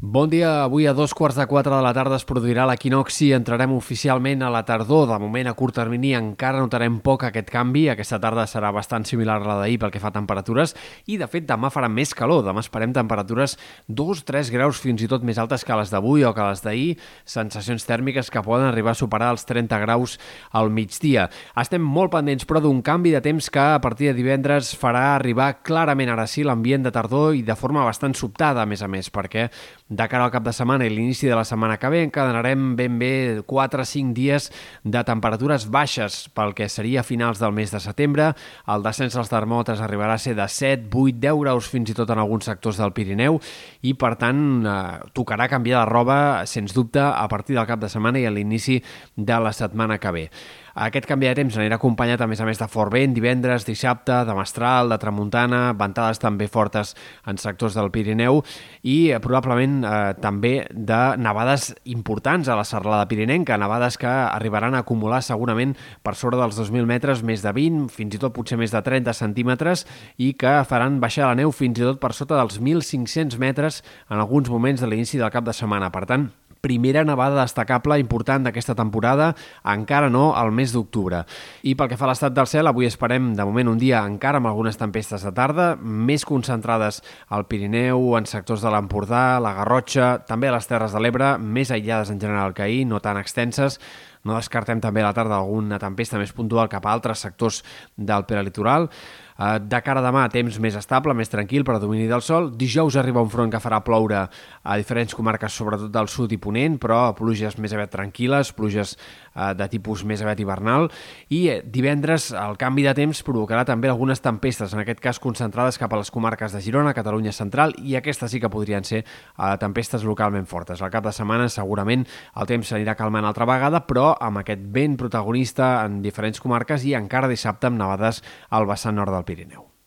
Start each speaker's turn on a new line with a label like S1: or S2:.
S1: Bon dia. Avui a dos quarts de quatre de la tarda es produirà l'equinoxi. Entrarem oficialment a la tardor. De moment, a curt termini, encara notarem poc aquest canvi. Aquesta tarda serà bastant similar a la d'ahir pel que fa a temperatures. I, de fet, demà farà més calor. Demà esperem temperatures 2-3 graus fins i tot més altes que les d'avui o que les d'ahir. Sensacions tèrmiques que poden arribar a superar els 30 graus al migdia. Estem molt pendents, però, d'un canvi de temps que a partir de divendres farà arribar clarament ara sí l'ambient de tardor i de forma bastant sobtada, a més a més, perquè de cara al cap de setmana i l'inici de la setmana que ve encadenarem ben bé 4 o 5 dies de temperatures baixes pel que seria finals del mes de setembre. El descens dels termòmetres arribarà a ser de 7, 8, 10 graus fins i tot en alguns sectors del Pirineu i per tant eh, tocarà canviar de roba sens dubte a partir del cap de setmana i a l'inici de la setmana que ve. Aquest canvi de temps anirà acompanyat, a més a més, de fort vent, divendres, dissabte, de mestral, de tramuntana, ventades també fortes en sectors del Pirineu i eh, probablement eh, també de nevades importants a la serralada pirinenca, nevades que arribaran a acumular segurament per sobre dels 2.000 metres més de 20, fins i tot potser més de 30 centímetres i que faran baixar la neu fins i tot per sota dels 1.500 metres en alguns moments de l'inici del cap de setmana. Per tant, primera nevada destacable important d'aquesta temporada, encara no al mes d'octubre. I pel que fa a l'estat del cel, avui esperem de moment un dia encara amb algunes tempestes de tarda, més concentrades al Pirineu, en sectors de l'Empordà, la Garrotxa, també a les Terres de l'Ebre, més aïllades en general que ahir, no tan extenses, no descartem també a la tarda alguna tempesta més puntual cap a altres sectors del peralitoral. Eh, de cara a demà, temps més estable, més tranquil, per a domini del sol. Dijous arriba un front que farà ploure a diferents comarques, sobretot del sud i ponent, però pluges més aviat tranquil·les, pluges eh, de tipus més aviat hivernal. I eh, divendres el canvi de temps provocarà també algunes tempestes, en aquest cas concentrades cap a les comarques de Girona, Catalunya Central, i aquestes sí que podrien ser tempestes localment fortes. Al cap de setmana segurament el temps s'anirà calmant altra vegada, amb aquest vent protagonista en diferents comarques i encara dissabte amb nevades al vessant nord del Pirineu.